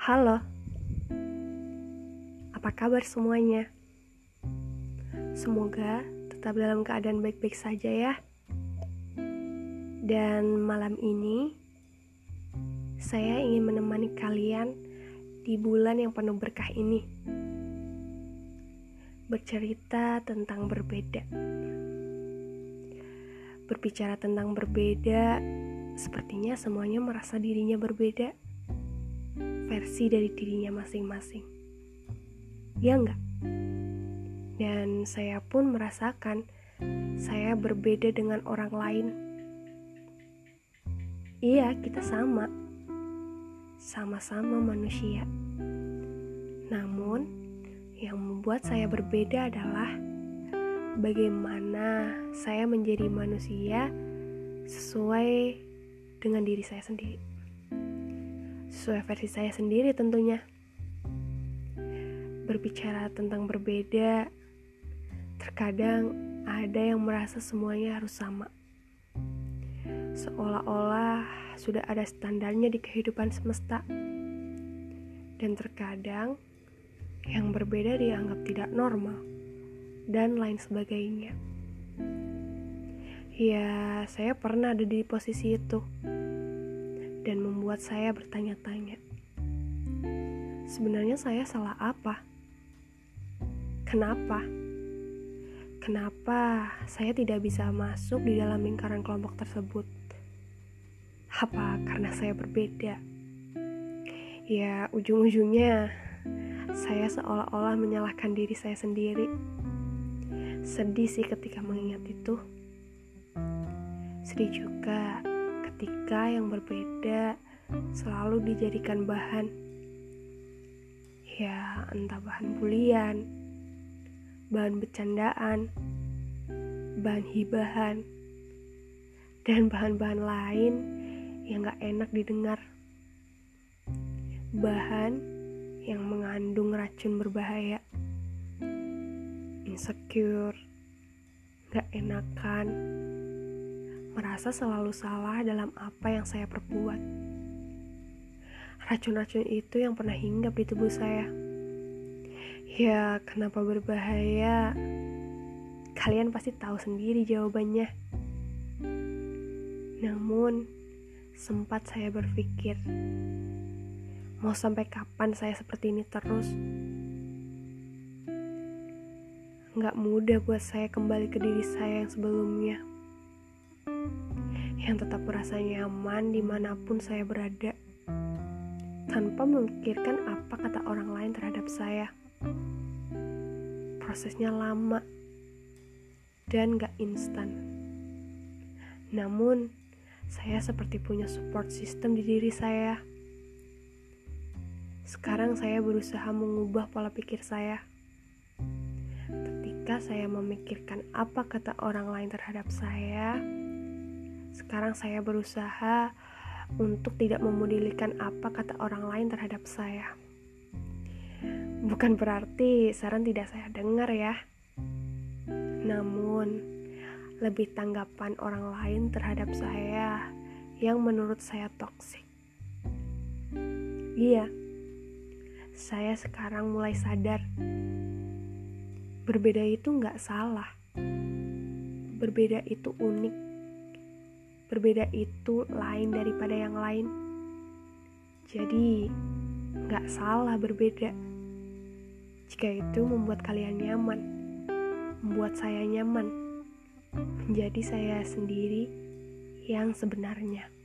Halo, apa kabar semuanya? Semoga tetap dalam keadaan baik-baik saja, ya. Dan malam ini, saya ingin menemani kalian di bulan yang penuh berkah ini, bercerita tentang berbeda. Berbicara tentang berbeda, sepertinya semuanya merasa dirinya berbeda versi dari dirinya masing-masing. Ya enggak? Dan saya pun merasakan saya berbeda dengan orang lain. Iya, kita sama. Sama-sama manusia. Namun, yang membuat saya berbeda adalah bagaimana saya menjadi manusia sesuai dengan diri saya sendiri sesuai versi saya sendiri tentunya. Berbicara tentang berbeda, terkadang ada yang merasa semuanya harus sama. Seolah-olah sudah ada standarnya di kehidupan semesta. Dan terkadang yang berbeda dianggap tidak normal dan lain sebagainya. Ya, saya pernah ada di posisi itu dan membuat saya bertanya-tanya. Sebenarnya saya salah apa? Kenapa? Kenapa saya tidak bisa masuk di dalam lingkaran kelompok tersebut? Apa karena saya berbeda? Ya, ujung-ujungnya saya seolah-olah menyalahkan diri saya sendiri. Sedih sih ketika mengingat itu. Sedih juga ketika yang berbeda selalu dijadikan bahan. Ya entah bahan bulian bahan bercandaan bahan hibahan dan bahan-bahan lain yang gak enak didengar. Bahan yang mengandung racun berbahaya insecure gak enakan merasa selalu salah dalam apa yang saya perbuat. Racun-racun itu yang pernah hinggap di tubuh saya. Ya, kenapa berbahaya? Kalian pasti tahu sendiri jawabannya. Namun, sempat saya berpikir, mau sampai kapan saya seperti ini terus? Gak mudah buat saya kembali ke diri saya yang sebelumnya yang tetap merasa nyaman di mana pun saya berada, tanpa memikirkan apa kata orang lain terhadap saya. Prosesnya lama dan gak instan. Namun, saya seperti punya support system di diri saya. Sekarang saya berusaha mengubah pola pikir saya. Ketika saya memikirkan apa kata orang lain terhadap saya, sekarang saya berusaha untuk tidak memodelikan apa kata orang lain terhadap saya. Bukan berarti saran tidak saya dengar ya. Namun, lebih tanggapan orang lain terhadap saya yang menurut saya toksik. Iya, saya sekarang mulai sadar. Berbeda itu nggak salah. Berbeda itu unik berbeda itu lain daripada yang lain. Jadi, gak salah berbeda. Jika itu membuat kalian nyaman, membuat saya nyaman, menjadi saya sendiri yang sebenarnya.